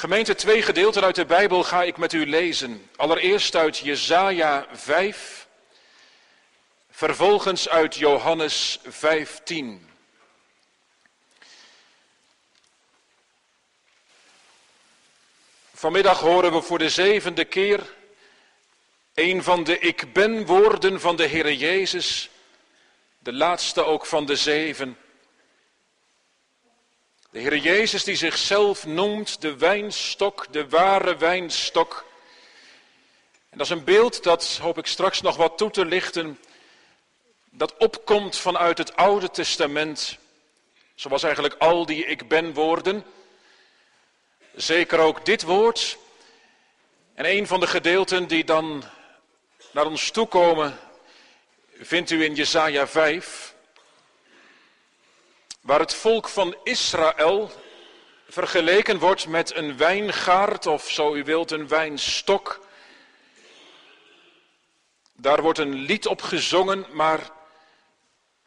Gemeente, twee gedeelten uit de Bijbel ga ik met u lezen. Allereerst uit Jesaja 5, vervolgens uit Johannes 15. Vanmiddag horen we voor de zevende keer een van de ik ben woorden van de Heere Jezus, de laatste ook van de zeven. De Heer Jezus die zichzelf noemt de wijnstok, de ware wijnstok. En dat is een beeld dat, hoop ik straks nog wat toe te lichten, dat opkomt vanuit het Oude Testament. Zoals eigenlijk al die ik ben woorden. Zeker ook dit woord. En een van de gedeelten die dan naar ons toe komen, vindt u in Jesaja 5 waar het volk van Israël vergeleken wordt met een wijngaard of zo u wilt een wijnstok. Daar wordt een lied op gezongen, maar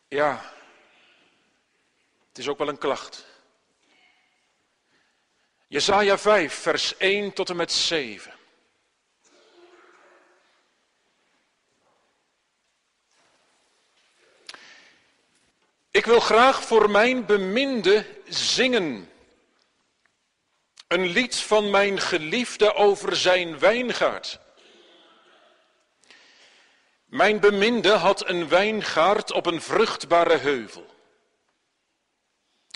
ja, het is ook wel een klacht. Jesaja 5, vers 1 tot en met 7. Ik wil graag voor mijn beminde zingen. Een lied van mijn geliefde over zijn wijngaard. Mijn beminde had een wijngaard op een vruchtbare heuvel.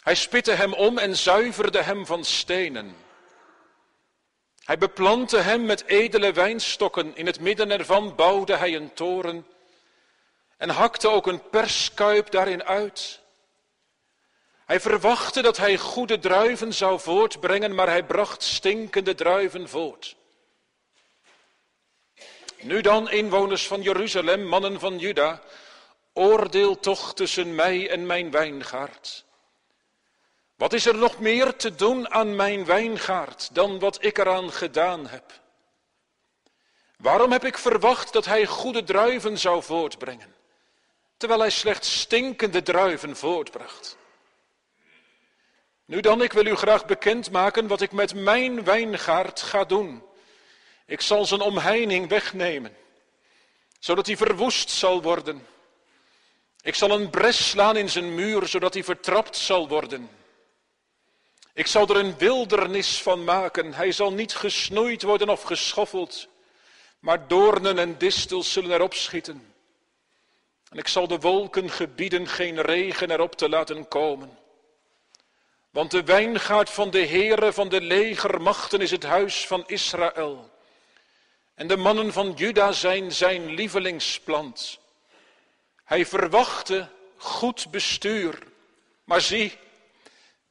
Hij spitte hem om en zuiverde hem van stenen. Hij beplantte hem met edele wijnstokken. In het midden ervan bouwde hij een toren en hakte ook een perskuip daarin uit. Hij verwachtte dat hij goede druiven zou voortbrengen, maar hij bracht stinkende druiven voort. Nu dan, inwoners van Jeruzalem, mannen van Juda, oordeel toch tussen mij en mijn wijngaard. Wat is er nog meer te doen aan mijn wijngaard dan wat ik eraan gedaan heb? Waarom heb ik verwacht dat hij goede druiven zou voortbrengen? Terwijl hij slechts stinkende druiven voortbracht. Nu dan, ik wil u graag bekendmaken wat ik met mijn wijngaard ga doen. Ik zal zijn omheining wegnemen, zodat hij verwoest zal worden. Ik zal een bres slaan in zijn muur, zodat hij vertrapt zal worden. Ik zal er een wildernis van maken. Hij zal niet gesnoeid worden of geschoffeld, maar doornen en distels zullen erop schieten. En ik zal de wolken gebieden geen regen erop te laten komen. Want de wijngaard van de Heere van de legermachten is het huis van Israël. En de mannen van Juda zijn zijn lievelingsplant. Hij verwachtte goed bestuur, maar zie,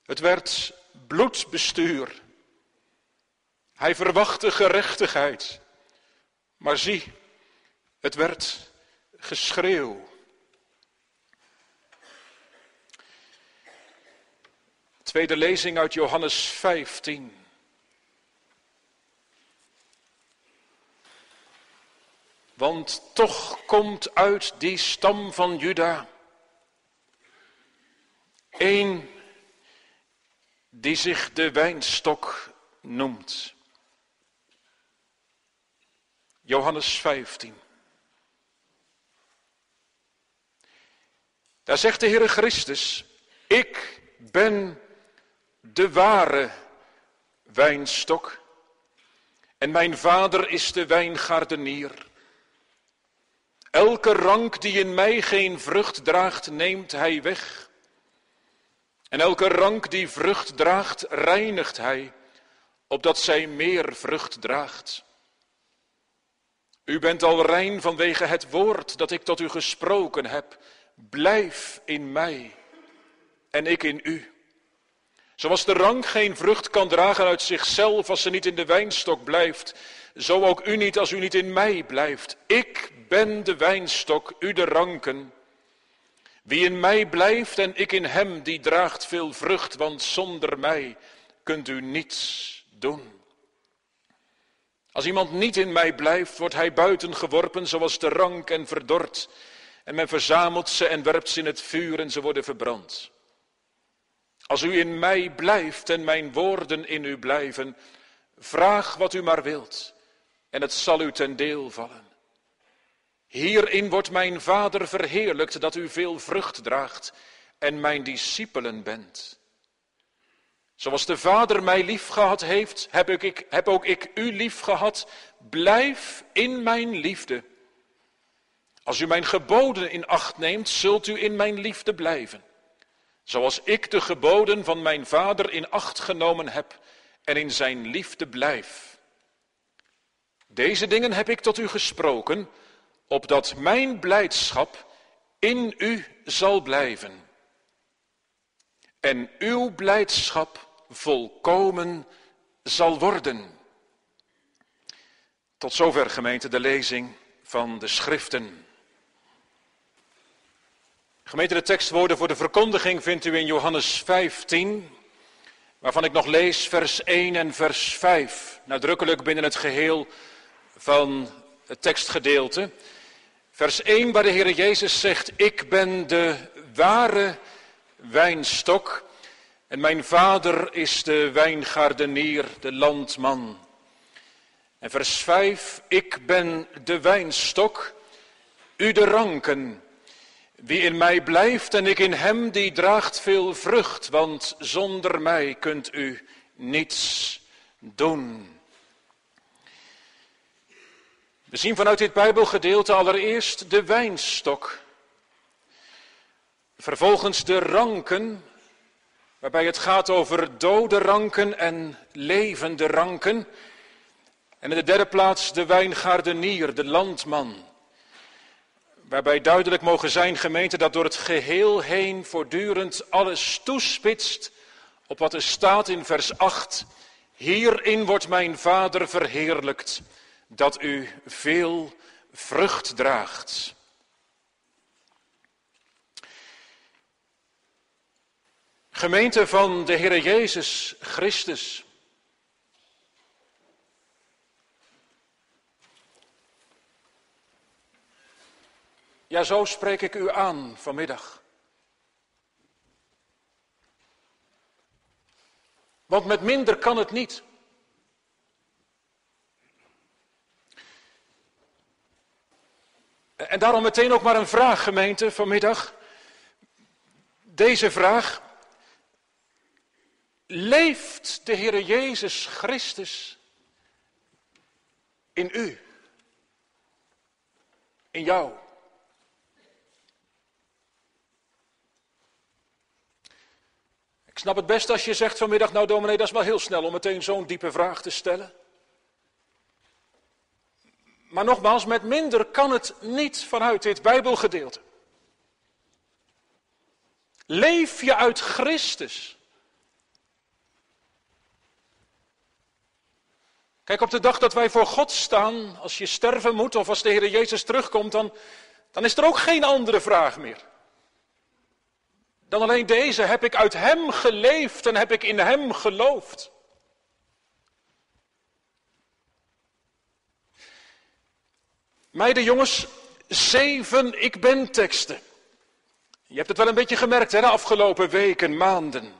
het werd bloedbestuur. Hij verwachtte gerechtigheid, maar zie, het werd geschreeuw. Tweede lezing uit Johannes 15. Want toch komt uit die stam van Juda een die zich de wijnstok noemt. Johannes 15. Daar zegt de Heere Christus, ik ben de ware wijnstok en mijn vader is de wijngaardenier. Elke rank die in mij geen vrucht draagt, neemt hij weg. En elke rank die vrucht draagt, reinigt hij, opdat zij meer vrucht draagt. U bent al rein vanwege het woord dat ik tot u gesproken heb. Blijf in mij en ik in u. Zoals de rank geen vrucht kan dragen uit zichzelf als ze niet in de wijnstok blijft, zo ook u niet als u niet in mij blijft. Ik ben de wijnstok, u de ranken. Wie in mij blijft en ik in hem, die draagt veel vrucht, want zonder mij kunt u niets doen. Als iemand niet in mij blijft, wordt hij buiten geworpen zoals de rank en verdord. En men verzamelt ze en werpt ze in het vuur en ze worden verbrand. Als u in mij blijft en mijn woorden in u blijven, Vraag wat u maar wilt en het zal u ten deel vallen. Hierin wordt mijn Vader verheerlijkt dat u veel vrucht draagt en mijn discipelen bent. Zoals de Vader mij liefgehad heeft, heb, ook ik u liefgehad. Blijf in mijn liefde. Als u mijn geboden in acht neemt, zult u in mijn liefde blijven. Zoals ik de geboden van mijn Vader in acht genomen heb en in zijn liefde blijf. Deze dingen heb ik tot u gesproken, opdat mijn blijdschap in u zal blijven. En uw blijdschap volkomen zal worden. Tot zover gemeente de lezing van de schriften. Gemeente de tekstwoorden voor de verkondiging vindt u in Johannes 15, waarvan ik nog lees vers 1 en vers 5, nadrukkelijk binnen het geheel van het tekstgedeelte. Vers 1 waar de Heer Jezus zegt, ik ben de ware wijnstok en mijn vader is de wijngaardenier, de landman. En vers 5, ik ben de wijnstok, u de ranken. Wie in mij blijft en ik in hem, die draagt veel vrucht, want zonder mij kunt u niets doen. We zien vanuit dit Bijbelgedeelte allereerst de wijnstok. Vervolgens de ranken, waarbij het gaat over dode ranken en levende ranken. En in de derde plaats de wijngaardenier, de landman. Waarbij duidelijk mogen zijn, gemeente, dat door het geheel heen voortdurend alles toespitst op wat er staat in vers 8. Hierin wordt mijn Vader verheerlijkt, dat u veel vrucht draagt. Gemeente van de Heer Jezus Christus. Ja, zo spreek ik u aan vanmiddag. Want met minder kan het niet. En daarom meteen ook maar een vraag, gemeente, vanmiddag. Deze vraag. Leeft de Heer Jezus Christus in u? In jou? Ik snap het best als je zegt vanmiddag, nou dominee, dat is wel heel snel om meteen zo'n diepe vraag te stellen. Maar nogmaals, met minder kan het niet vanuit dit Bijbelgedeelte. Leef je uit Christus? Kijk, op de dag dat wij voor God staan, als je sterven moet of als de Heer Jezus terugkomt, dan, dan is er ook geen andere vraag meer. Dan alleen deze, heb ik uit Hem geleefd en heb ik in Hem geloofd? Meiden, jongens, zeven ik ben teksten. Je hebt het wel een beetje gemerkt hè, de afgelopen weken, maanden.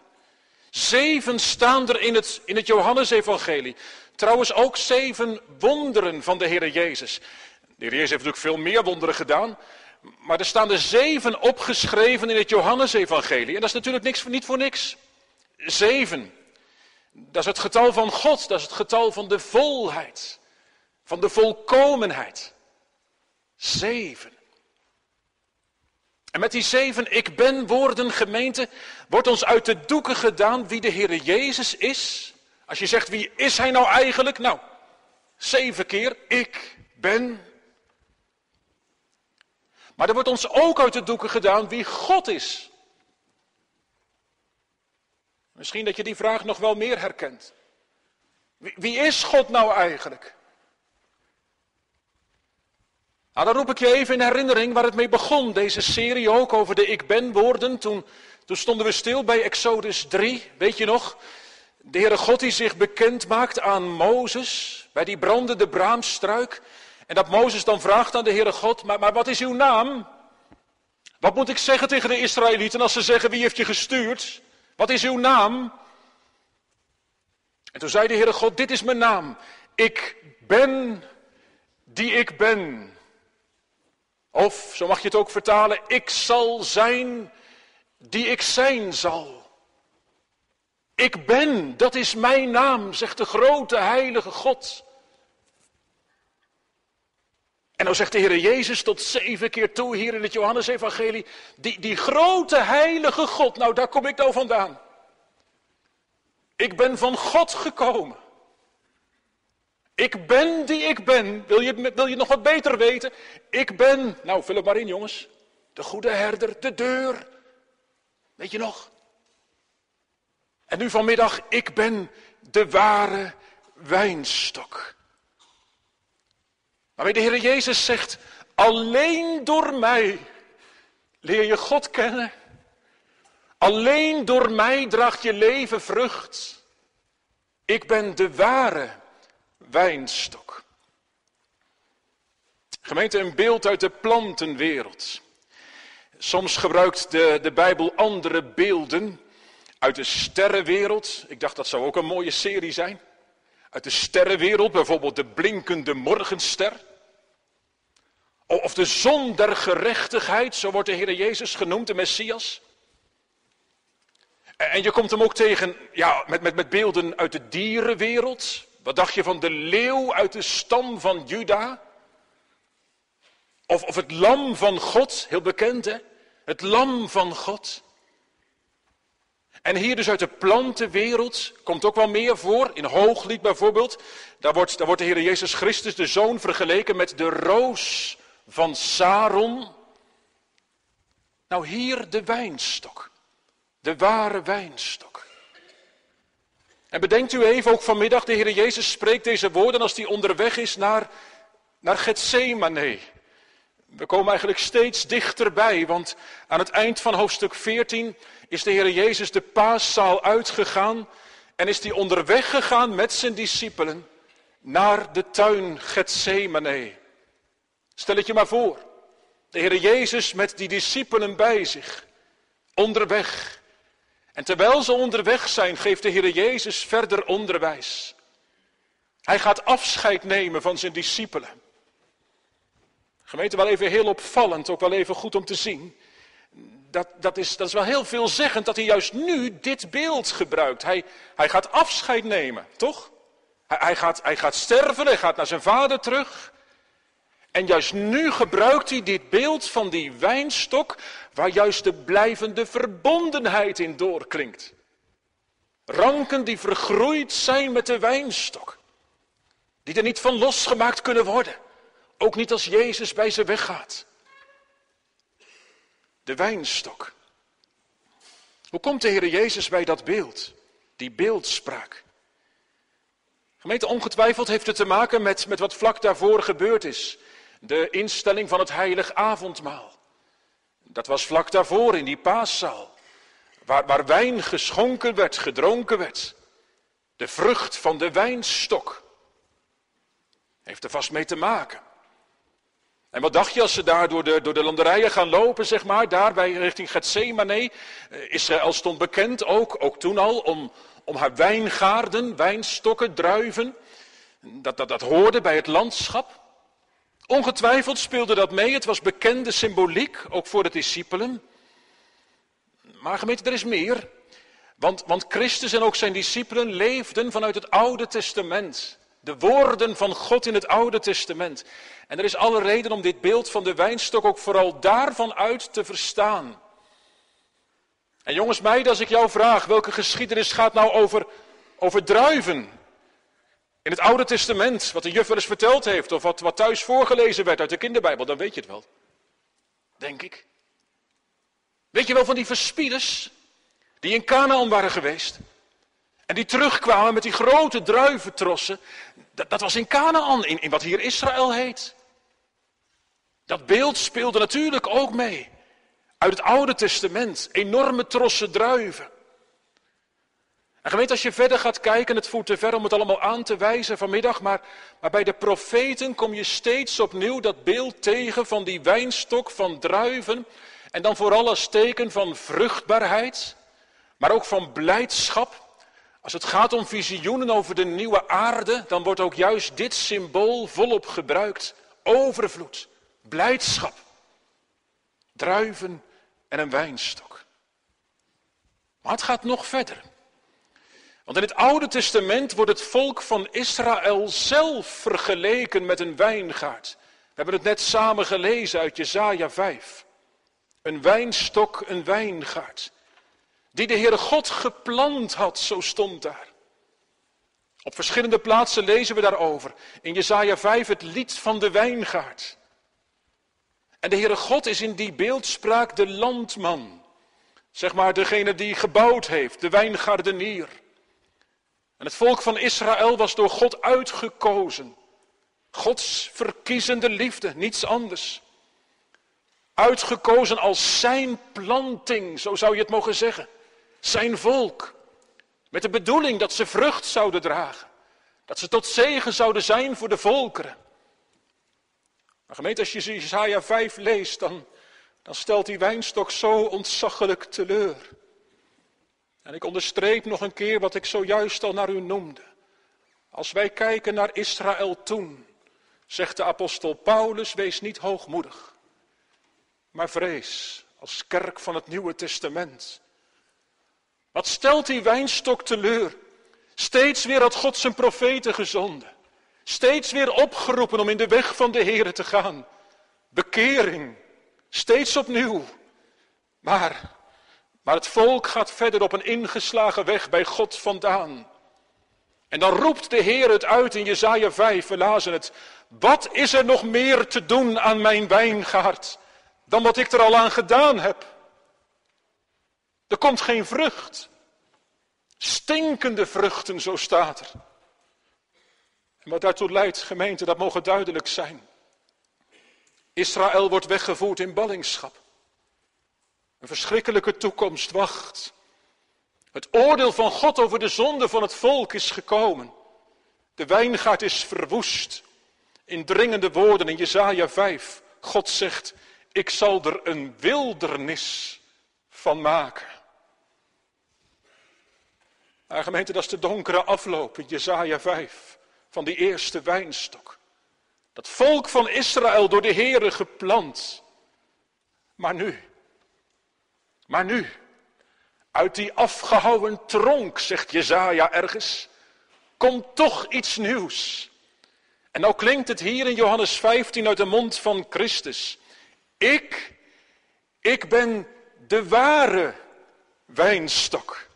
Zeven staan er in het, in het Johannesevangelie. Trouwens ook zeven wonderen van de Heer Jezus. De Heer Jezus heeft natuurlijk veel meer wonderen gedaan. Maar er staan er zeven opgeschreven in het Johannesevangelie. En dat is natuurlijk niks, niet voor niks. Zeven. Dat is het getal van God. Dat is het getal van de volheid. Van de volkomenheid. Zeven. En met die zeven ik ben woorden gemeente wordt ons uit de doeken gedaan wie de Heer Jezus is. Als je zegt wie is hij nou eigenlijk? Nou, zeven keer ik ben. Maar er wordt ons ook uit de doeken gedaan wie God is. Misschien dat je die vraag nog wel meer herkent. Wie, is God nou eigenlijk? Nou, dan roep ik je even in herinnering waar het mee begon. Deze serie ook over de ik ben woorden. Toen, toen stonden we stil bij Exodus 3, weet je nog? De Heere God die zich bekend maakt aan Mozes bij die brandende braamstruik. En dat Mozes dan vraagt aan de Heere God, maar, maar wat is uw naam? Wat moet ik zeggen tegen de Israëlieten als ze zeggen wie heeft je gestuurd? Wat is uw naam? En toen zei de Heere God, dit is mijn naam. Ik ben die ik ben. Of, zo mag je het ook vertalen, ik zal zijn die ik zijn zal. Ik ben, dat is mijn naam, zegt de grote heilige God. Dan zegt de Heer Jezus tot zeven keer toe hier in het Johannesevangelie, die, die grote heilige God, nou daar kom ik nou vandaan. Ik ben van God gekomen. Ik ben die ik ben. Wil je, wil je nog wat beter weten? Ik ben, nou vul het maar in jongens, de goede herder, de deur. Weet je nog? En nu vanmiddag, ik ben de ware wijnstok. Waarmee de Heer Jezus zegt, alleen door mij leer je God kennen. Alleen door mij draagt je leven vrucht. Ik ben de ware wijnstok. Gemeente, een beeld uit de plantenwereld. Soms gebruikt de, de Bijbel andere beelden uit de sterrenwereld. Ik dacht dat zou ook een mooie serie zijn. Uit de sterrenwereld, bijvoorbeeld de blinkende morgenster. Of de zon der gerechtigheid, zo wordt de Heer Jezus genoemd, de Messias. En je komt hem ook tegen ja, met, met, met beelden uit de dierenwereld. Wat dacht je van de leeuw uit de stam van Juda? Of, of het lam van God, heel bekend hè? Het lam van God. En hier dus uit de plantenwereld komt ook wel meer voor. In Hooglied bijvoorbeeld. Daar wordt, daar wordt de Heer Jezus Christus, de Zoon, vergeleken met de roos van Saron. Nou, hier de wijnstok. De ware wijnstok. En bedenkt u even, ook vanmiddag, de Heer Jezus spreekt deze woorden als hij onderweg is naar, naar Gethsemane. We komen eigenlijk steeds dichterbij, want aan het eind van hoofdstuk 14 is de Heer Jezus de paaszaal uitgegaan en is hij onderweg gegaan met zijn discipelen naar de tuin Gethsemane. Stel het je maar voor, de Heer Jezus met die discipelen bij zich, onderweg. En terwijl ze onderweg zijn, geeft de Heer Jezus verder onderwijs. Hij gaat afscheid nemen van zijn discipelen. Gemeente, wel even heel opvallend, ook wel even goed om te zien. Dat, dat, is, dat is wel heel veelzeggend dat hij juist nu dit beeld gebruikt. Hij, hij gaat afscheid nemen, toch? Hij, hij, gaat, hij gaat sterven, hij gaat naar zijn vader terug. En juist nu gebruikt hij dit beeld van die wijnstok, waar juist de blijvende verbondenheid in doorklinkt. Ranken die vergroeid zijn met de wijnstok, die er niet van losgemaakt kunnen worden. Ook niet als Jezus bij ze weggaat. De wijnstok. Hoe komt de Heer Jezus bij dat beeld? Die beeldspraak. Gemeente, ongetwijfeld heeft het te maken met, met wat vlak daarvoor gebeurd is. De instelling van het heilig avondmaal. Dat was vlak daarvoor in die paaszaal. Waar, waar wijn geschonken werd, gedronken werd. De vrucht van de wijnstok. Heeft er vast mee te maken. En wat dacht je als ze daar door de, door de landerijen gaan lopen, zeg maar, daar bij richting Gethsemane? Eh, Israël stond bekend ook, ook toen al, om, om haar wijngaarden, wijnstokken, druiven. Dat, dat, dat hoorde bij het landschap. Ongetwijfeld speelde dat mee, het was bekende symboliek, ook voor de discipelen. Maar gemeente, er is meer. Want, want Christus en ook zijn discipelen leefden vanuit het Oude Testament. De woorden van God in het Oude Testament. En er is alle reden om dit beeld van de wijnstok ook vooral daarvan uit te verstaan. En jongens, meiden, als ik jou vraag, welke geschiedenis gaat nou over, over druiven? In het Oude Testament, wat de juf eens verteld heeft, of wat, wat thuis voorgelezen werd uit de kinderbijbel, dan weet je het wel. Denk ik. Weet je wel van die verspieders, die in Canaan waren geweest? En die terugkwamen met die grote druiventrossen. Dat, dat was in Canaan, in, wat hier Israël heet. Dat beeld speelde natuurlijk ook mee. Uit het Oude Testament. Enorme trossen druiven. En gemeente, als je verder gaat kijken, het voert te ver om het allemaal aan te wijzen vanmiddag, maar, maar bij de profeten kom je steeds opnieuw dat beeld tegen van die wijnstok van druiven. En dan vooral als teken van vruchtbaarheid, maar ook van blijdschap. Als het gaat om visioenen over de nieuwe aarde, dan wordt ook juist dit symbool volop gebruikt. Overvloed, blijdschap, druiven en een wijnstok. Maar het gaat nog verder. Want in het Oude Testament wordt het volk van Israël zelf vergeleken met een wijngaard. We hebben het net samen gelezen uit Jesaja 5. Een wijnstok, een wijngaard. Die de Heere God geplant had, zo stond daar. Op verschillende plaatsen lezen we daarover. In Jesaja 5 het lied van de wijngaard. En de Heere God is in die beeldspraak de landman. Zeg maar degene die gebouwd heeft, de wijngaardenier. En het volk van Israël was door God uitgekozen. Gods verkiezende liefde, niets anders. Uitgekozen als zijn planting, zo zou je het mogen zeggen. Zijn volk. Met de bedoeling dat ze vrucht zouden dragen. Dat ze tot zegen zouden zijn voor de volkeren. Maar gemeente, als je Isaiah 5 leest, dan, dan stelt die wijnstok zo ontzaglijk teleur. En ik onderstreep nog een keer wat ik zojuist al naar u noemde. Als wij kijken naar Israël toen, zegt de apostel Paulus, wees niet hoogmoedig, maar vrees als kerk van het Nieuwe Testament. Wat stelt die wijnstok teleur? Steeds weer had God zijn profeten gezonden. Steeds weer opgeroepen om in de weg van de Here te gaan. Bekering, steeds opnieuw. Maar maar het volk gaat verder op een ingeslagen weg bij God vandaan. En dan roept de Heer het uit in Jesaja 5, we lazen het. Wat is er nog meer te doen aan mijn wijngaard dan wat ik er al aan gedaan heb? Er komt geen vrucht. Stinkende vruchten, zo staat er. En wat daartoe leidt, gemeente, dat mogen duidelijk zijn. Israël wordt weggevoerd in ballingschap. Een verschrikkelijke toekomst wacht. Het oordeel van God over de zonde van het volk is gekomen. De wijngaard is verwoest. In dringende woorden in Jesaja 5. God zegt, ik zal er een wildernis van maken. Maar gemeente, dat is de donkere afloop in Jesaja 5 van die eerste wijnstok. Dat volk van Israël door de Here geplant. Maar nu, maar nu, uit die afgehouwen tronk, zegt Jezaja ergens, komt toch iets nieuws. En nou klinkt het hier in Johannes 15 uit de mond van Christus. Ik, ik ben de ware wijnstok.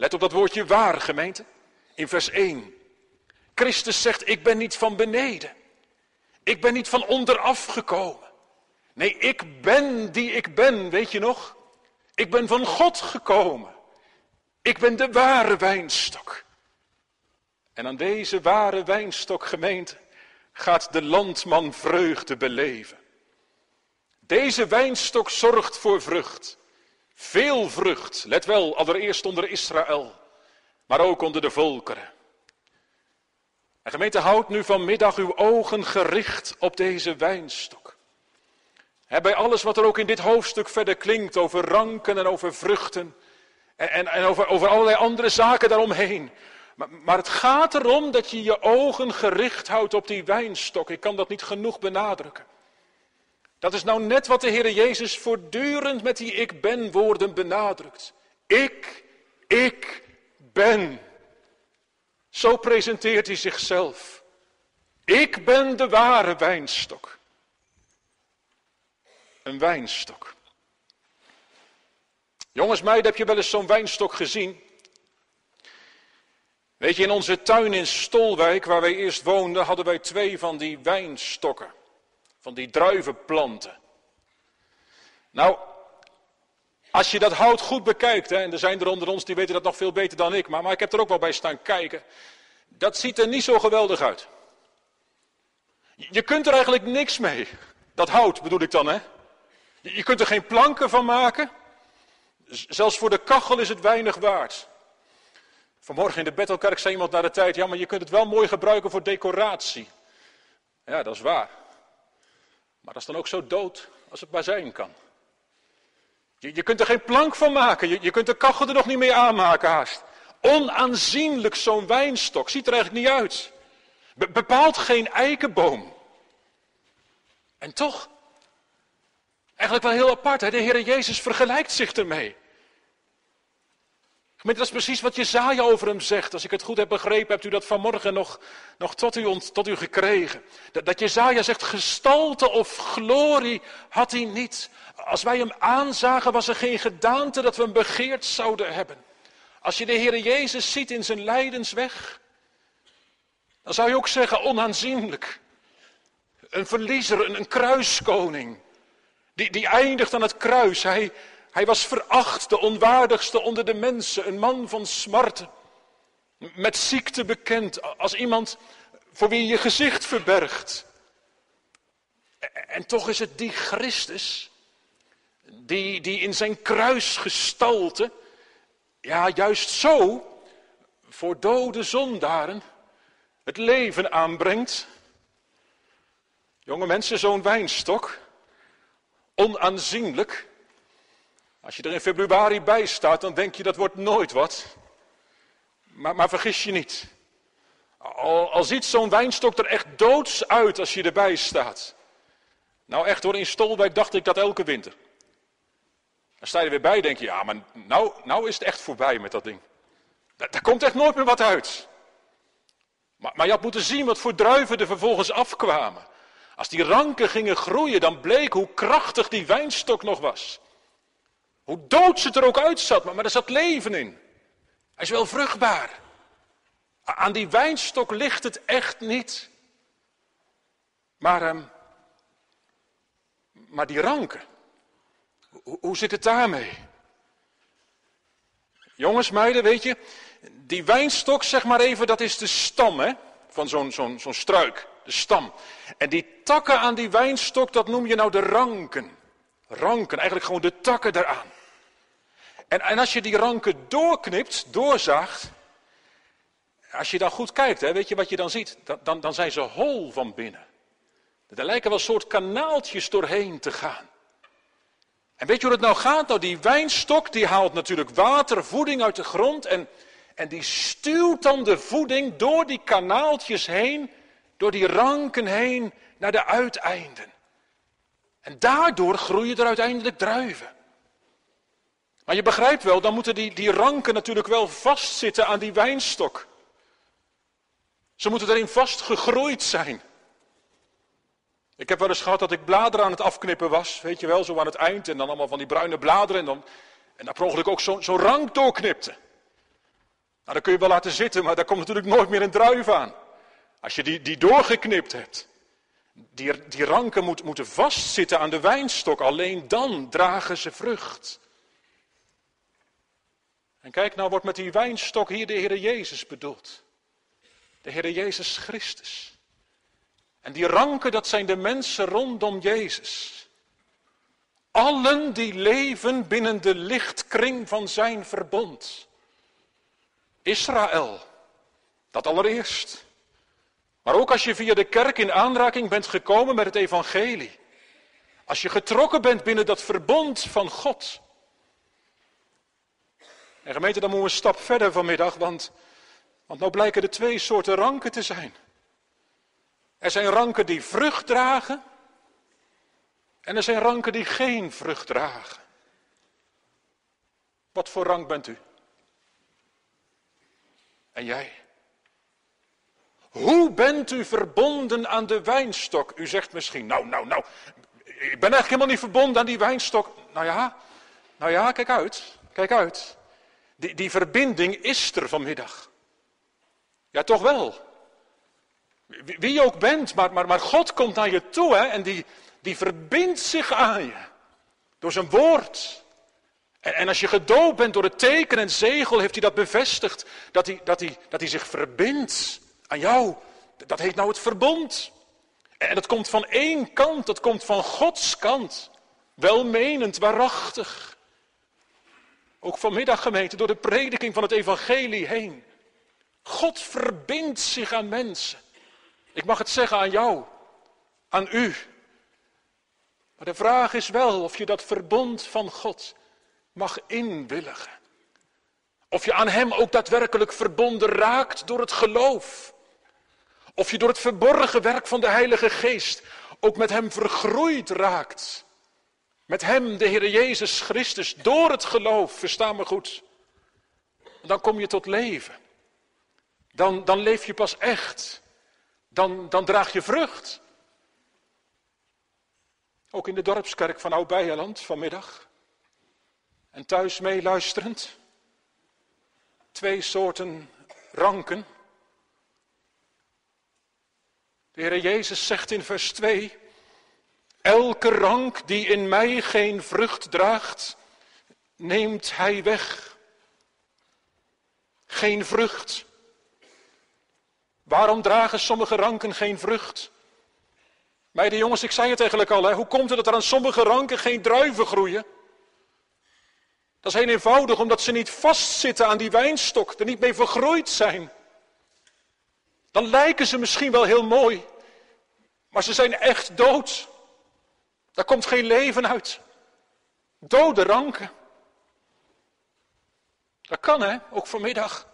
Let op dat woordje waar, gemeente, in vers 1. Christus zegt, ik ben niet van beneden. Ik ben niet van onderaf gekomen. Nee, ik ben die ik ben, weet je nog? Ik ben van God gekomen. Ik ben de ware wijnstok. En aan deze ware wijnstok gemeente gaat de landman vreugde beleven. Deze wijnstok zorgt voor vrucht. Veel vrucht, let wel, allereerst onder Israël, maar ook onder de volkeren. En gemeente, houd nu vanmiddag uw ogen gericht op deze wijnstok bij alles wat er ook in dit hoofdstuk verder klinkt over ranken en over vruchten en, en, en over, allerlei andere zaken daaromheen. Maar het gaat erom dat je je ogen gericht houdt op die wijnstok. Ik kan dat niet genoeg benadrukken. Dat is nou net wat de Heer Jezus voortdurend met die ik ben woorden benadrukt. Ik, ik ben. Zo presenteert hij zichzelf. Ik ben de ware wijnstok een wijnstok. Jongens, meiden, heb je wel eens zo'n wijnstok gezien? Weet je, in onze tuin in Stolwijk, waar wij eerst woonden, hadden wij twee van die wijnstokken. Van die druivenplanten. Nou, als je dat hout goed bekijkt, hè, en er zijn er onder ons die weten dat nog veel beter dan ik, maar, maar ik heb er ook wel bij staan kijken. Dat ziet er niet zo geweldig uit. Je kunt er eigenlijk niks mee. Dat hout bedoel ik dan, hè? Je kunt er geen planken van maken. Zelfs voor de kachel is het weinig waard. Vanmorgen in de Bethelkerk zei iemand naar de tijd, ja maar je kunt het wel mooi gebruiken voor decoratie. Ja, dat is waar. Maar dat is dan ook zo dood als het maar zijn kan. Je, je kunt er geen plank van maken, je, je kunt de kachel er nog niet mee aanmaken haast. Onaanzienlijk zo'n wijnstok. Ziet er eigenlijk niet uit. bepaalt geen eikenboom. En toch, eigenlijk wel heel apart, hè? de Heer Jezus vergelijkt zich ermee. Gemeente, dat is precies wat Jezaja over hem zegt. Als ik het goed heb begrepen, hebt u dat vanmorgen nog, nog tot, u, tot u gekregen. Dat, dat Jezaja zegt, gestalte of glorie had hij niet. Als wij hem aanzagen, was er geen gedaante dat we hem begeerd zouden hebben. Als je de Heer Jezus ziet in zijn lijdensweg, dan zou je ook zeggen onaanzienlijk. Een verliezer, een, een kruiskoning. Die, die eindigt aan het kruis. Hij, hij was veracht, de onwaardigste onder de mensen, een man van smarten. Met ziekte bekend, als iemand voor wie je gezicht verbergt. En toch is het die Christus, die, die in zijn kruisgestalte, ja juist zo, voor dode zondaren het leven aanbrengt. Jonge mensen, zo'n wijnstok, onaanzienlijk, als je er in februari bij staat, dan denk je dat wordt nooit wat. Maar, maar vergis je niet. Al, ziet zo'n wijnstok er echt doods uit als je erbij staat. Nou echt hoor, in Stolwijk dacht ik dat elke winter. Dan sta je er weer bij denk je, ja maar nou, nou is het echt voorbij met dat ding. Daar, daar komt echt nooit meer wat uit. Maar, maar je had moeten zien wat voor druiven er vervolgens afkwamen. Als die ranken gingen groeien, dan bleek hoe krachtig die wijnstok nog was. Hoe dood het er ook uitzat, maar, maar er zat leven in. Hij is wel vruchtbaar. Aan die wijnstok ligt het echt niet. Maar, um, maar die ranken, hoe, hoe zit het daarmee? Jongens, meiden, weet je, die wijnstok, zeg maar even, dat is de stam hè, van zo'n zo'n zo'n struik, de stam. En die takken aan die wijnstok, dat noem je nou de ranken. Ranken, eigenlijk gewoon de takken eraan. En, als je die ranken doorknipt, doorzaagt, als je dan goed kijkt, hè, weet je wat je dan ziet? Dan, dan, dan zijn ze hol van binnen. Er lijken wel soort kanaaltjes doorheen te gaan. En weet je hoe het nou gaat? Nou, die wijnstok die haalt natuurlijk water, voeding uit de grond en, en die stuwt dan de voeding door die kanaaltjes heen, door die ranken heen naar de uiteinden. En daardoor groeien er uiteindelijk druiven. Maar je begrijpt wel, dan moeten die, die ranken natuurlijk wel vastzitten aan die wijnstok. Ze moeten erin vast gegroeid zijn. Ik heb wel eens gehad dat ik bladeren aan het afknippen was, weet je wel, zo aan het eind. En dan allemaal van die bruine bladeren en dan, en dan per ongeluk ook zo'n zo rank doorknipte. Nou, dan kun je wel laten zitten, maar daar komt natuurlijk nooit meer een druif aan. Als je die, die doorgeknipt hebt. Die, die ranken moet, moeten vastzitten aan de wijnstok, alleen dan dragen ze vrucht. En kijk, nou wordt met die wijnstok hier de Heer Jezus bedoeld. De Heer Jezus Christus. En die ranken, dat zijn de mensen rondom Jezus. Allen die leven binnen de lichtkring van zijn verbond. Israël, dat allereerst. Maar ook als je via de kerk in aanraking bent gekomen met het evangelie. Als je getrokken bent binnen dat verbond van God. En gemeente, dan moeten we een stap verder vanmiddag, want, want nou blijken er twee soorten ranken te zijn. Er zijn ranken die vrucht dragen en er zijn ranken die geen vrucht dragen. Wat voor rank bent u? En jij? Hoe bent u verbonden aan de wijnstok? U zegt misschien, nou, nou, nou, ik ben eigenlijk helemaal niet verbonden aan die wijnstok. Nou ja, nou ja, kijk uit, kijk uit. Die, die verbinding is er vanmiddag. Ja, toch wel. Wie je ook bent, maar, maar, maar God komt naar je toe hè, en die, die verbindt zich aan je. Door zijn woord. En, als je gedoopt bent door het teken en zegel, heeft hij dat bevestigd. Dat hij, dat, hij, dat hij zich verbindt aan jou. Dat heet nou het verbond. En dat komt van één kant, dat komt van Gods kant. Welmenend, waarachtig. Ook vanmiddag gemeente, door de prediking van het evangelie heen. God verbindt zich aan mensen. Ik mag het zeggen aan jou, aan u. Maar de vraag is wel of je dat verbond van God mag inwilligen. Of je aan Hem ook daadwerkelijk verbonden raakt door het geloof. Of je door het verborgen werk van de Heilige Geest ook met Hem vergroeid raakt. Met Hem, de Heer Jezus Christus, door het geloof, versta me goed. Dan kom je tot leven. Dan, dan leef je pas echt. Dan, dan draag je vrucht. Ook in de dorpskerk van Oud-Beijerland vanmiddag. En thuis meeluisterend. Twee soorten ranken. De Heer Jezus zegt in vers 2. Elke rank die in mij geen vrucht draagt, neemt hij weg. Geen vrucht. Waarom dragen sommige ranken geen vrucht? Meiden jongens, ik zei het eigenlijk al, hè? hoe komt het dat er aan sommige ranken geen druiven groeien? Dat is heel eenvoudig, omdat ze niet vastzitten aan die wijnstok, er niet mee vergroeid zijn. Dan lijken ze misschien wel heel mooi, maar ze zijn echt dood. Daar komt geen leven uit. Dode ranken. Dat kan hè, ook vanmiddag.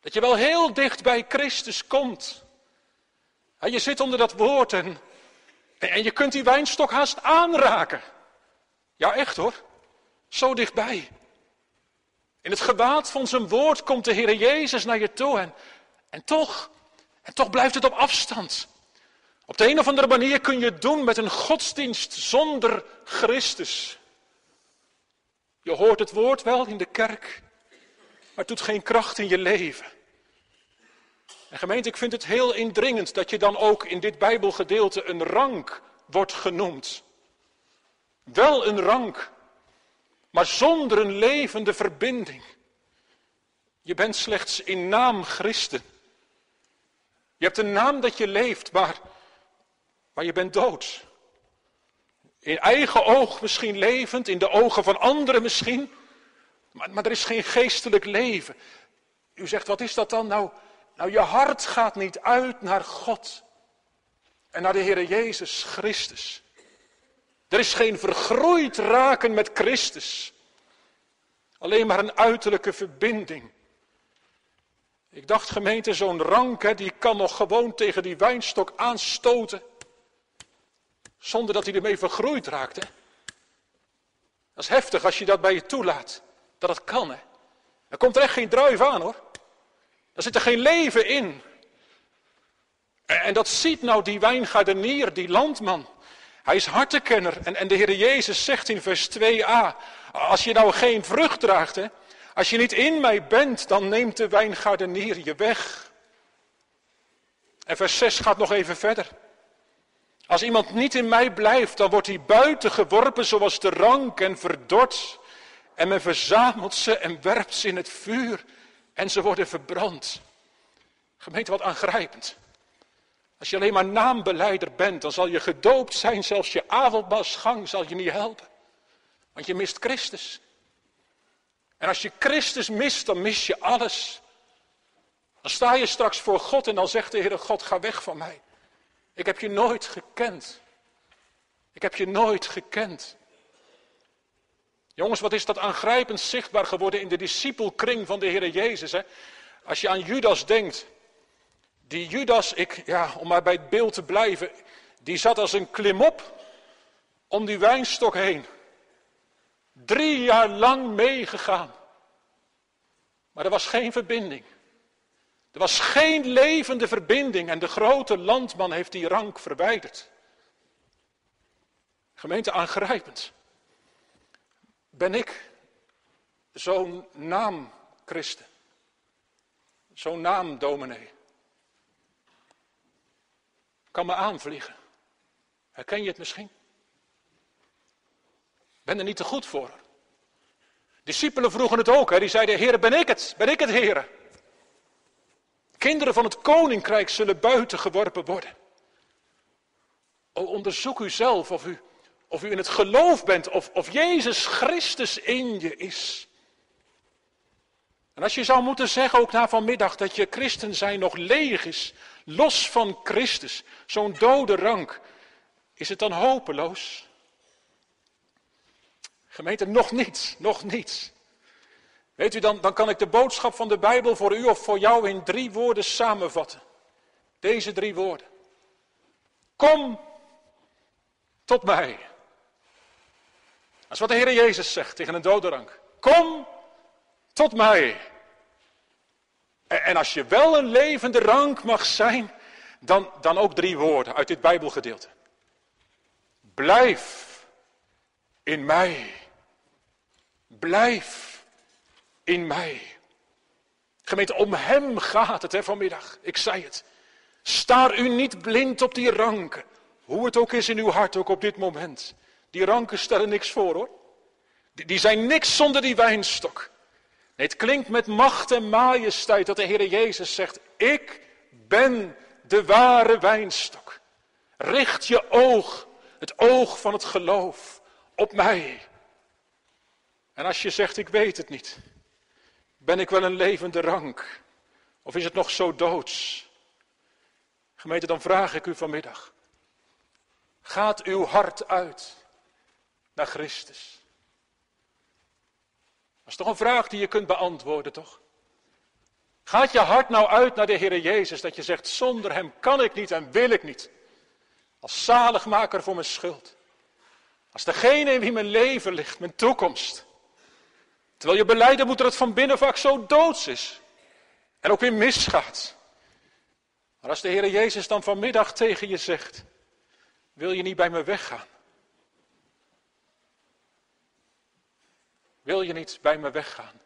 Dat je wel heel dicht bij Christus komt. En je zit onder dat woord en, en je kunt die wijnstok haast aanraken. Ja, echt hoor. Zo dichtbij. In het gewaad van zijn woord komt de Heer Jezus naar je toe. En, en toch, en toch blijft het op afstand. Op de een of andere manier kun je het doen met een godsdienst zonder Christus. Je hoort het woord wel in de kerk, maar het doet geen kracht in je leven. En gemeente, ik vind het heel indringend dat je dan ook in dit Bijbelgedeelte een rank wordt genoemd. Wel een rank, maar zonder een levende verbinding. Je bent slechts in naam christen. Je hebt een naam dat je leeft, maar, maar je bent dood. In eigen oog misschien levend, in de ogen van anderen misschien, maar, maar er is geen geestelijk leven. U zegt, wat is dat dan? Nou, nou, je hart gaat niet uit naar God en naar de Heer Jezus Christus. Er is geen vergroeid raken met Christus. Alleen maar een uiterlijke verbinding. Ik dacht gemeente, zo'n rank, die kan nog gewoon tegen die wijnstok aanstoten. Zonder dat hij ermee vergroeid raakt. Hè? Dat is heftig als je dat bij je toelaat. Dat het kan. Hè? Er komt er echt geen druif aan hoor. Er zit er geen leven in. En dat ziet nou die wijngaardenier, die landman. Hij is hartekenner. En, en de Heer Jezus zegt in vers 2a, als je nou geen vrucht draagt, hè, als je niet in mij bent, dan neemt de wijngaardenier je weg. En vers 6 gaat nog even verder. Als iemand niet in mij blijft, dan wordt hij buiten geworpen zoals de rank en verdord. En men verzamelt ze en werpt ze in het vuur en ze worden verbrand. Gemeente, wat aangrijpend. Als je alleen maar naambeleider bent, dan zal je gedoopt zijn, zelfs je avondmaalsgang zal je niet helpen. Want je mist Christus. En als je Christus mist, dan mis je alles. Dan sta je straks voor God en dan zegt de Heere God, ga weg van mij. Ik heb je nooit gekend. Ik heb je nooit gekend. Jongens, wat is dat aangrijpend zichtbaar geworden in de discipelkring van de Heer Jezus. Hè? Als je aan Judas denkt. Die Judas, ik, ja, om maar bij het beeld te blijven, die zat als een klimop om die wijnstok heen. Drie jaar lang meegegaan. Maar er was geen verbinding. Er was geen levende verbinding en de grote landman heeft die rank verwijderd. Gemeente aangrijpend. Ben ik zo'n naam christen? Zo'n naam dominee? Kan me aanvliegen. Herken je het misschien? Ben er niet te goed voor. Discipelen vroegen het ook. Hè? Die zeiden, Heer, ben ik het? Ben ik het, Heer? Kinderen van het koninkrijk zullen buiten geworpen worden. O, onderzoek u zelf of u of u in het geloof bent, of, of Jezus Christus in je is. En als je zou moeten zeggen, ook na vanmiddag, dat je christen zijn nog leeg is, los van Christus, zo'n dode rank, is het dan hopeloos? Gemeente, nog niets, nog niets. Weet u, dan, dan kan ik de boodschap van de Bijbel voor u of voor jou in drie woorden samenvatten. Deze drie woorden. Kom tot mij. Dat is wat de Heer Jezus zegt tegen een dodenrank. Kom tot mij. En als je wel een levende rank mag zijn, dan, dan ook drie woorden uit dit Bijbelgedeelte. Blijf in mij. Blijf in mij. Gemeente, om Hem gaat het hè, vanmiddag. Ik zei het. Staar u niet blind op die ranken. Hoe het ook is in uw hart, ook op dit moment. Die ranken stellen niks voor hoor. Die, zijn niks zonder die wijnstok. Nee, het klinkt met macht en majesteit dat de Heer Jezus zegt, ik ben de ware wijnstok. Richt je oog, het oog van het geloof, op mij. En als je zegt, ik weet het niet, ben ik wel een levende rank? Of is het nog zo doods? Gemeente, dan vraag ik u vanmiddag. Gaat uw hart uit naar Christus? Dat is toch een vraag die je kunt beantwoorden, toch? Gaat je hart nou uit naar de Heer Jezus, dat je zegt, zonder Hem kan ik niet en wil ik niet. Als zaligmaker voor mijn schuld. Als degene in wie mijn leven ligt, mijn toekomst. Terwijl je beleiden moet dat het van binnen vaak zo doods is. En ook weer misgaat. Maar als de Heer Jezus dan vanmiddag tegen je zegt, wil je niet bij me weggaan? Wil je niet bij me weggaan?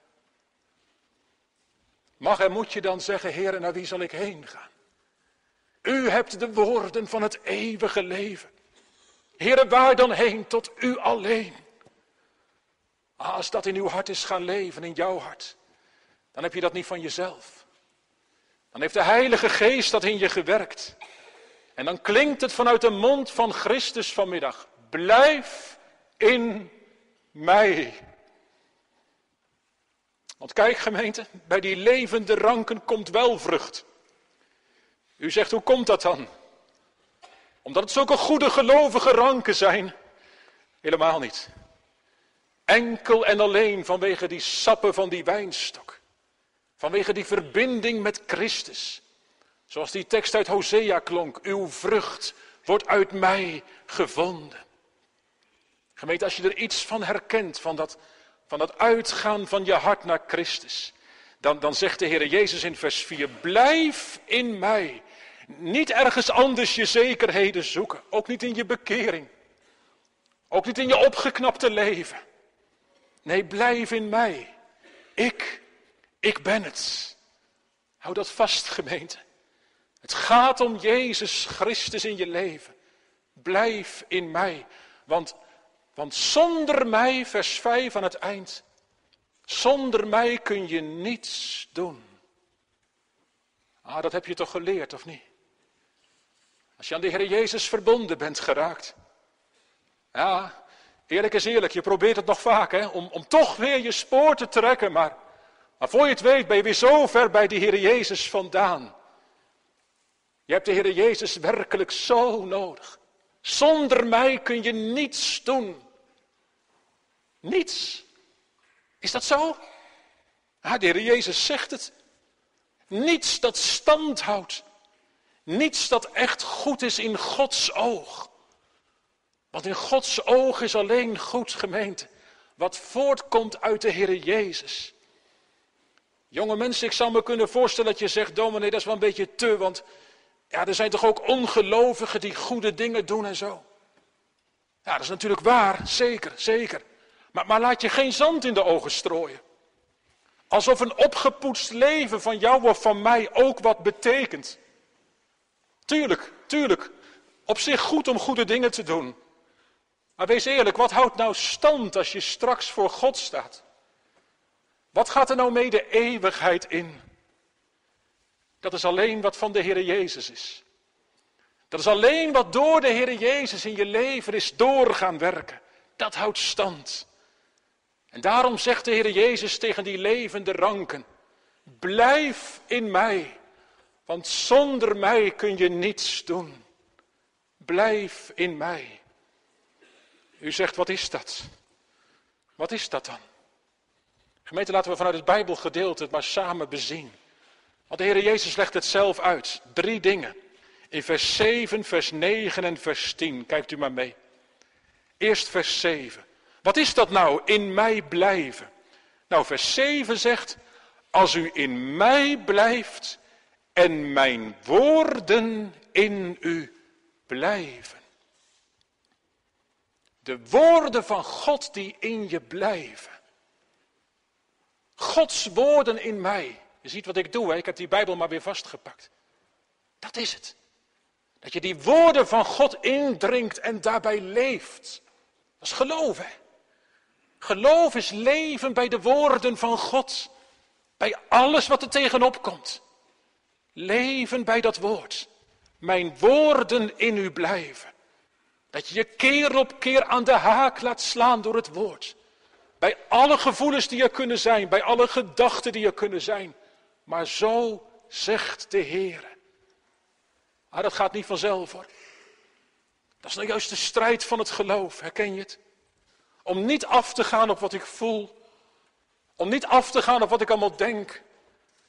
Mag en moet je dan zeggen, Heer, naar wie zal ik heen gaan? U hebt de woorden van het eeuwige leven. Heere, waar dan heen? Tot u alleen. Ah, als dat in uw hart is gaan leven, in jouw hart, dan heb je dat niet van jezelf. Dan heeft de Heilige Geest dat in je gewerkt. En dan klinkt het vanuit de mond van Christus vanmiddag. Blijf in mij. Want kijk gemeente, bij die levende ranken komt wel vrucht. U zegt, hoe komt dat dan? Omdat het zulke goede gelovige ranken zijn? Helemaal niet. Enkel en alleen vanwege die sappen van die wijnstok. Vanwege die verbinding met Christus. Zoals die tekst uit Hosea klonk. Uw vrucht wordt uit mij gevonden. Gemeente, als je er iets van herkent, van dat, van dat uitgaan van je hart naar Christus. Dan, dan zegt de Heer Jezus in vers 4, blijf in mij niet ergens anders je zekerheden zoeken. Ook niet in je bekering. Ook niet in je opgeknapte leven. Nee, blijf in mij. Ik, ik ben het. Hou dat vast, gemeente. Het gaat om Jezus Christus in je leven. Blijf in mij. Want, want zonder mij, vers 5 aan het eind, zonder mij kun je niets doen. Ah, dat heb je toch geleerd, of niet? Als je aan de Heer Jezus verbonden bent geraakt. Ja, eerlijk is eerlijk, je probeert het nog vaak, hè, om, om toch weer je spoor te trekken. Maar, maar voor je het weet ben je weer zo ver bij de Heer Jezus vandaan. Je hebt de Heer Jezus werkelijk zo nodig. Zonder mij kun je niets doen. Niets. Is dat zo? Ja, de Heer Jezus zegt het. Niets dat stand houdt. Niets dat echt goed is in Gods oog. Want in Gods oog is alleen goed gemeente. Wat voortkomt uit de Heer Jezus. Jonge mensen, ik zou me kunnen voorstellen dat je zegt, dominee, dat is wel een beetje te, want ja, er zijn toch ook ongelovigen die goede dingen doen en zo. Ja, dat is natuurlijk waar, zeker, zeker. Maar, maar laat je geen zand in de ogen strooien. Alsof een opgepoetst leven van jou of van mij ook wat betekent. Tuurlijk, tuurlijk. Op zich goed om goede dingen te doen. Maar wees eerlijk, wat houdt nou stand als je straks voor God staat? Wat gaat er nou mee de eeuwigheid in? Dat is alleen wat van de Heer Jezus is. Dat is alleen wat door de Heer Jezus in je leven is doorgaan werken. Dat houdt stand. En daarom zegt de Heer Jezus tegen die levende ranken: Blijf in mij. Want zonder mij kun je niets doen. Blijf in mij. U zegt, wat is dat? Wat is dat dan? Gemeente, laten we vanuit het Bijbelgedeelte het maar samen bezien. Want de Heer Jezus legt het zelf uit. Drie dingen. In vers 7, vers 9 en vers 10. Kijkt u maar mee. Eerst vers 7. Wat is dat nou, in mij blijven? Nou, vers 7 zegt, als u in mij blijft en mijn woorden in u blijven. De woorden van God die in je blijven. Gods woorden in mij. Je ziet wat ik doe, hè? ik heb die Bijbel maar weer vastgepakt. Dat is het. Dat je die woorden van God indringt en daarbij leeft. Dat is geloof, hè? Geloof is leven bij de woorden van God. Bij alles wat er tegenop komt. Leven bij dat woord. Mijn woorden in u blijven. Dat je je keer op keer aan de haak laat slaan door het woord. Bij alle gevoelens die er kunnen zijn, bij alle gedachten die er kunnen zijn. Maar zo zegt de Heer. Maar dat gaat niet vanzelf hoor. Dat is nou juist de strijd van het geloof, herken je het? Om niet af te gaan op wat ik voel. Om niet af te gaan op wat ik allemaal denk.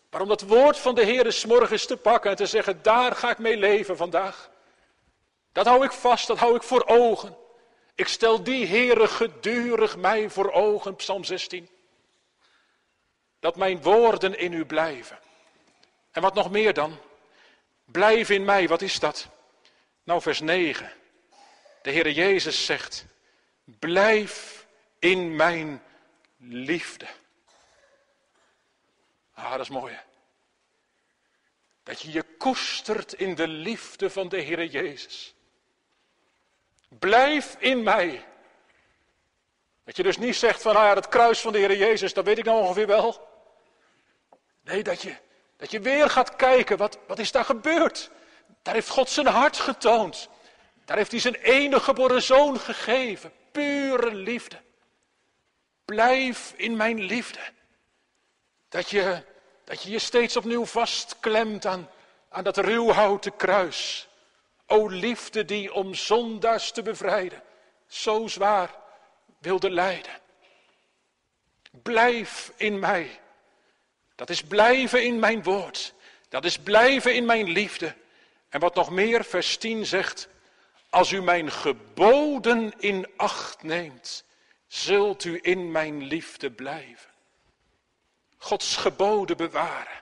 Maar om dat woord van de Heer s morgens te pakken en te zeggen, daar ga ik mee leven vandaag. Dat hou ik vast, dat hou ik voor ogen. Ik stel die Heere gedurig mij voor ogen, Psalm 16. Dat mijn woorden in u blijven. En wat nog meer dan? Blijf in mij, wat is dat? Nou, vers 9. De Heere Jezus zegt, blijf in mijn liefde. Ah, dat is mooi hè? Dat je je koestert in de liefde van de Heere Jezus. Blijf in mij. Dat je dus niet zegt van, nou ja, het kruis van de Heer Jezus, dat weet ik nou ongeveer wel. Nee, dat je, dat je weer gaat kijken, wat, wat is daar gebeurd? Daar heeft God zijn hart getoond. Daar heeft hij zijn enige geboren zoon gegeven. Pure liefde. Blijf in mijn liefde. Dat je dat je je steeds opnieuw vastklemt aan, aan dat ruwhouten kruis. O liefde die om zondaars te bevrijden, zo zwaar wilde lijden. Blijf in mij. Dat is blijven in mijn woord. Dat is blijven in mijn liefde. En wat nog meer, vers 10 zegt, als u mijn geboden in acht neemt, zult u in mijn liefde blijven. Gods geboden bewaren.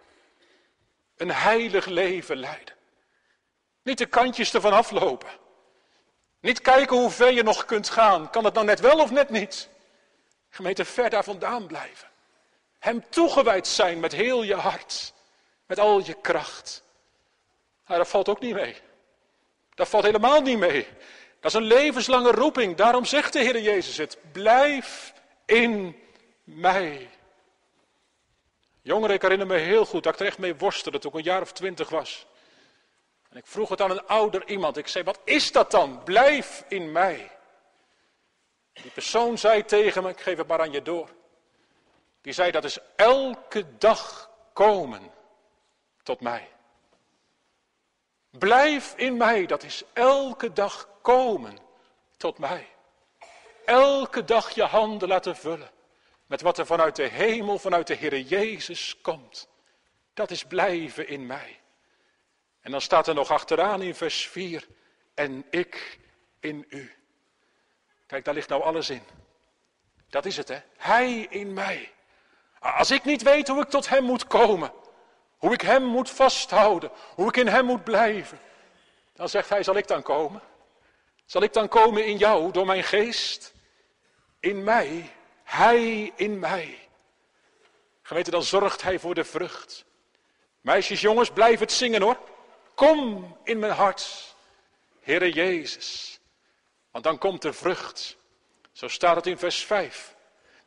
Een heilig leven leiden. Niet de kantjes ervan aflopen. Niet kijken hoe ver je nog kunt gaan. Kan het nou net wel of net niet? Gemeente, ver daar vandaan blijven. Hem toegewijd zijn met heel je hart. Met al je kracht. Nou, dat valt ook niet mee. Dat valt helemaal niet mee. Dat is een levenslange roeping. Daarom zegt de Heer Jezus het. Blijf in mij. Jongeren, ik herinner me heel goed dat ik er echt mee worstelde toen ik een jaar of twintig was. En ik vroeg het aan een ouder iemand. Ik zei, wat is dat dan? Blijf in mij. Die persoon zei tegen me, ik geef het maar aan je door. Die zei, dat is elke dag komen tot mij. Blijf in mij, dat is elke dag komen tot mij. Elke dag je handen laten vullen met wat er vanuit de hemel, vanuit de Heer Jezus komt. Dat is blijven in mij. En dan staat er nog achteraan in vers 4, en ik in u. Kijk, daar ligt nou alles in. Dat is het, hè? Hij in mij. Als ik niet weet hoe ik tot Hem moet komen, hoe ik Hem moet vasthouden, hoe ik in Hem moet blijven, dan zegt Hij, zal ik dan komen? Zal ik dan komen in jou door mijn geest? In mij hij in mij. Gemeente, dan zorgt hij voor de vrucht. Meisjes, jongens, blijf het zingen hoor. Kom in mijn hart, Heere Jezus. Want dan komt er vrucht. Zo staat het in vers 5.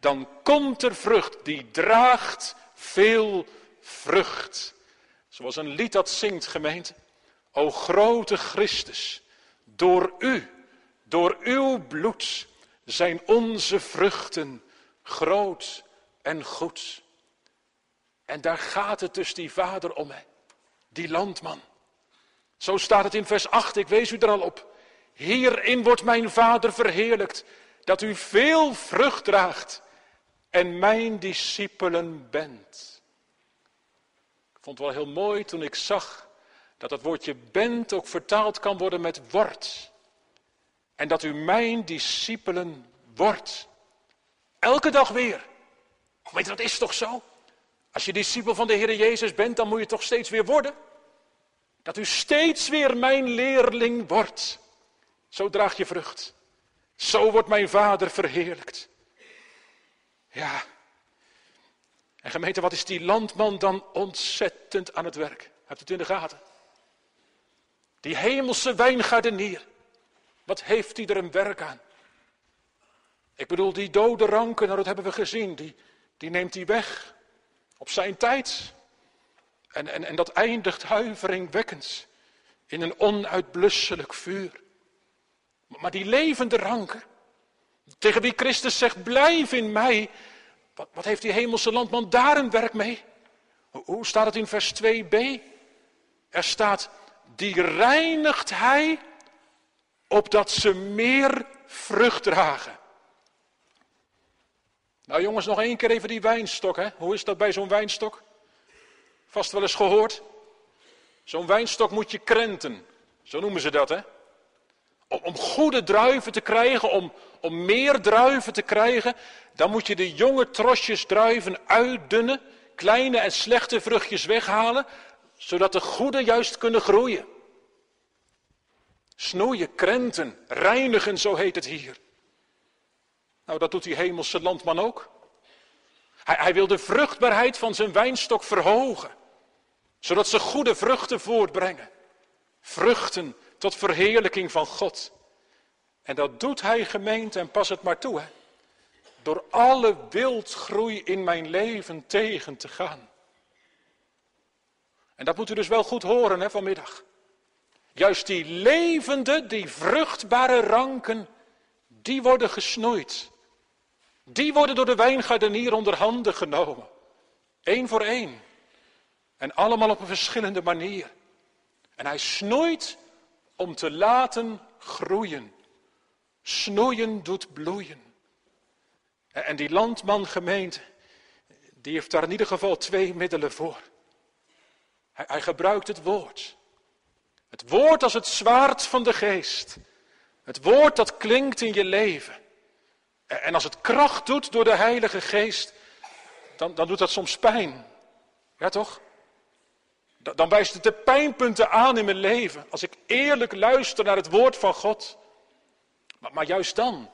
Dan komt er vrucht die draagt veel vrucht. Zoals een lied dat zingt, gemeente. O grote Christus, door u, door uw bloed zijn onze vruchten groot en goed. En daar gaat het dus die vader om, die landman. Zo staat het in vers 8, ik wees u er al op. Hierin wordt mijn vader verheerlijkt, dat u veel vrucht draagt en mijn discipelen bent. Ik vond het wel heel mooi toen ik zag dat het woordje bent ook vertaald kan worden met wordt. En dat u mijn discipelen wordt. Elke dag weer. Weet je, dat is toch zo? Als je discipel van de Heer Jezus bent, dan moet je toch steeds weer worden. Dat u steeds weer mijn leerling wordt. Zo draag je vrucht. Zo wordt mijn vader verheerlijkt. Ja. En gemeente, wat is die landman dan ontzettend aan het werk? Hebt het in de gaten? Die hemelse wijngaardenier. Wat heeft hij er een werk aan? Ik bedoel, die dode ranken, nou dat hebben we gezien, die, die neemt hij weg. Op zijn tijd. En, en, en dat eindigt huiveringwekkend in een onuitblusselijk vuur. Maar die levende ranken, tegen wie Christus zegt, blijf in mij. Wat, wat heeft die hemelse landman daar een werk mee? Hoe staat het in vers 2b? Er staat, die reinigt hij, opdat ze meer vrucht dragen. Nou jongens, nog één keer even die wijnstok. Hè? Hoe is dat bij zo'n wijnstok? Vast wel eens gehoord. Zo'n wijnstok moet je krenten. Zo noemen ze dat, hè? Om, goede druiven te krijgen, om, om meer druiven te krijgen, dan moet je de jonge trosjes druiven uitdunnen, kleine en slechte vruchtjes weghalen, zodat de goede juist kunnen groeien. Snoeien, krenten, reinigen, zo heet het hier. Nou, dat doet die hemelse landman ook. Hij, hij wil de vruchtbaarheid van zijn wijnstok verhogen, zodat ze goede vruchten voortbrengen. Vruchten tot verheerlijking van God. En dat doet hij gemeente, en pas het maar toe, door alle wildgroei in mijn leven tegen te gaan. En dat moet u dus wel goed horen hè, vanmiddag. Juist die levende, die vruchtbare ranken, die worden gesnoeid. Die worden door de wijngaardenier onder handen genomen. Eén voor één. En allemaal op een verschillende manier. En hij snoeit om te laten groeien. Snoeien doet bloeien. En die landman gemeente, die heeft daar in ieder geval twee middelen voor. Hij, hij gebruikt het woord. Het woord als het zwaard van de geest. Het woord dat klinkt in je leven. En als het kracht doet door de Heilige Geest, dan, dan doet dat soms pijn. Ja toch? Dan wijst het de pijnpunten aan in mijn leven. Als ik eerlijk luister naar het woord van God. Maar, juist dan,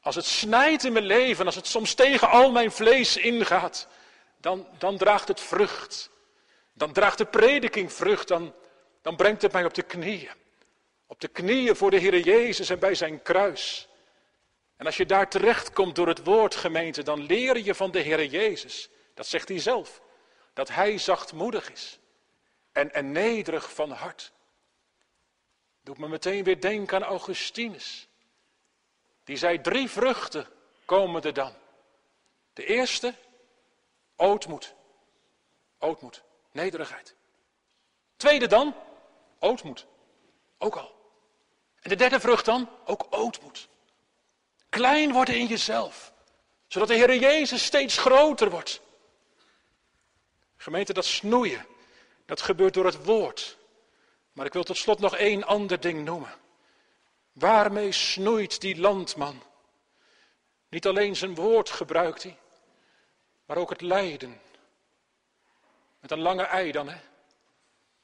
als het snijdt in mijn leven, als het soms tegen al mijn vlees ingaat, dan, dan draagt het vrucht. Dan draagt de prediking vrucht, dan, dan brengt het mij op de knieën. Op de knieën voor de Heer Jezus en bij zijn kruis. En als je daar terechtkomt door het woord gemeente, dan leer je van de Heer Jezus. Dat zegt hij zelf. Dat hij zachtmoedig is. En, en nederig van hart. Doet me meteen weer denken aan Augustinus. Die zei drie vruchten komen er dan. De eerste, ootmoed. Ootmoed, nederigheid. Tweede dan, ootmoed. Ook al. En de derde vrucht dan, ook ootmoed. Klein worden in jezelf. Zodat de Heer Jezus steeds groter wordt. Gemeente, dat snoeien, dat gebeurt door het woord. Maar ik wil tot slot nog één ander ding noemen. Waarmee snoeit die landman? Niet alleen zijn woord gebruikt hij, maar ook het lijden. Met een lange ei dan, hè?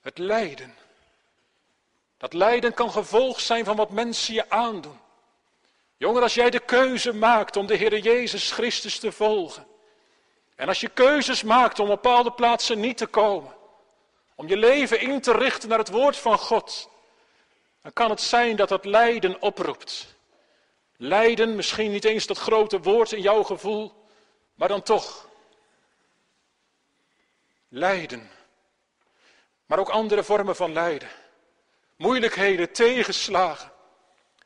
Het lijden. Dat lijden kan gevolg zijn van wat mensen je aandoen. Jongen, als jij de keuze maakt om de Heer Jezus Christus te volgen. En als je keuzes maakt om op bepaalde plaatsen niet te komen. Om je leven in te richten naar het woord van God. Dan kan het zijn dat dat lijden oproept. Lijden, misschien niet eens dat grote woord in jouw gevoel, maar dan toch. Lijden. Maar ook andere vormen van lijden. Moeilijkheden, tegenslagen.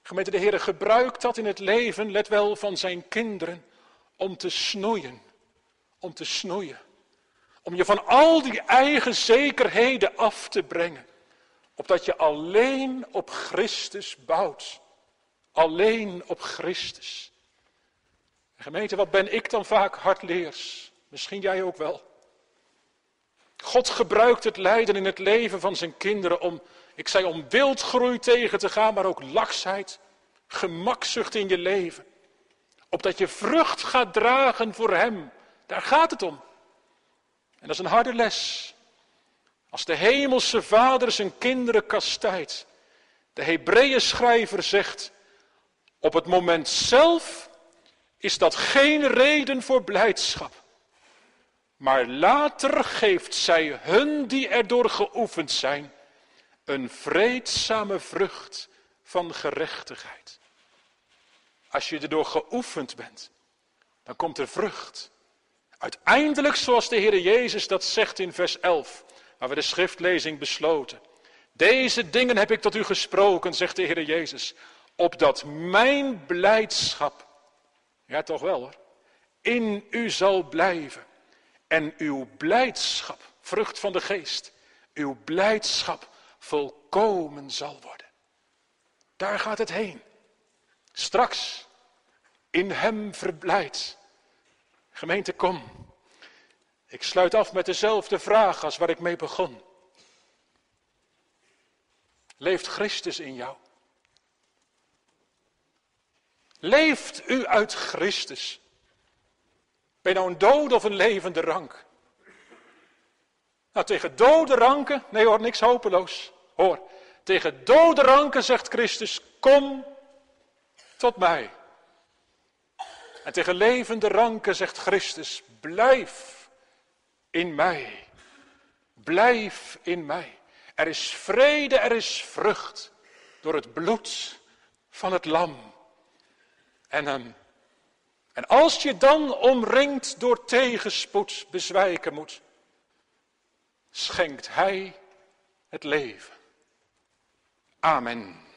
Gemeente, de Heer gebruikt dat in het leven, let wel, van zijn kinderen, om te snoeien. Om te snoeien. Om je van al die eigen zekerheden af te brengen. Opdat je alleen op Christus bouwt. Alleen op Christus. Gemeente, wat ben ik dan vaak hardleers? Misschien jij ook wel. God gebruikt het lijden in het leven van zijn kinderen om, ik zei om wildgroei tegen te gaan, maar ook laksheid, gemakzucht in je leven. Opdat je vrucht gaat dragen voor Hem. Daar gaat het om. En dat is een harde les. Als de hemelse vader zijn kinderen kastijdt. De Hebreeën schrijver zegt, op het moment zelf is dat geen reden voor blijdschap. Maar later geeft zij hun die erdoor geoefend zijn, een vreedzame vrucht van gerechtigheid. Als je erdoor geoefend bent, dan komt er vrucht. Uiteindelijk, zoals de Heer Jezus dat zegt in vers 11, waar we de schriftlezing besloten. Deze dingen heb ik tot u gesproken, zegt de Heer Jezus, opdat mijn blijdschap, ja toch wel hoor, in u zal blijven. En uw blijdschap, vrucht van de geest, uw blijdschap volkomen zal worden. Daar gaat het heen. Straks in hem verblijd. Gemeente, kom. Ik sluit af met dezelfde vraag als waar ik mee begon. Leeft Christus in jou? Leeft u uit Christus? Ben je nou een dode of een levende rank? Nou, tegen dode ranken, nee hoor, niks hopeloos. Hoor, tegen dode ranken zegt Christus, kom tot mij. En tegen levende ranken zegt Christus, blijf in mij. Blijf in mij. Er is vrede, er is vrucht door het bloed van het lam. En, um, en als je dan omringd door tegenspoed bezwijken moet, schenkt Hij het leven. Amen.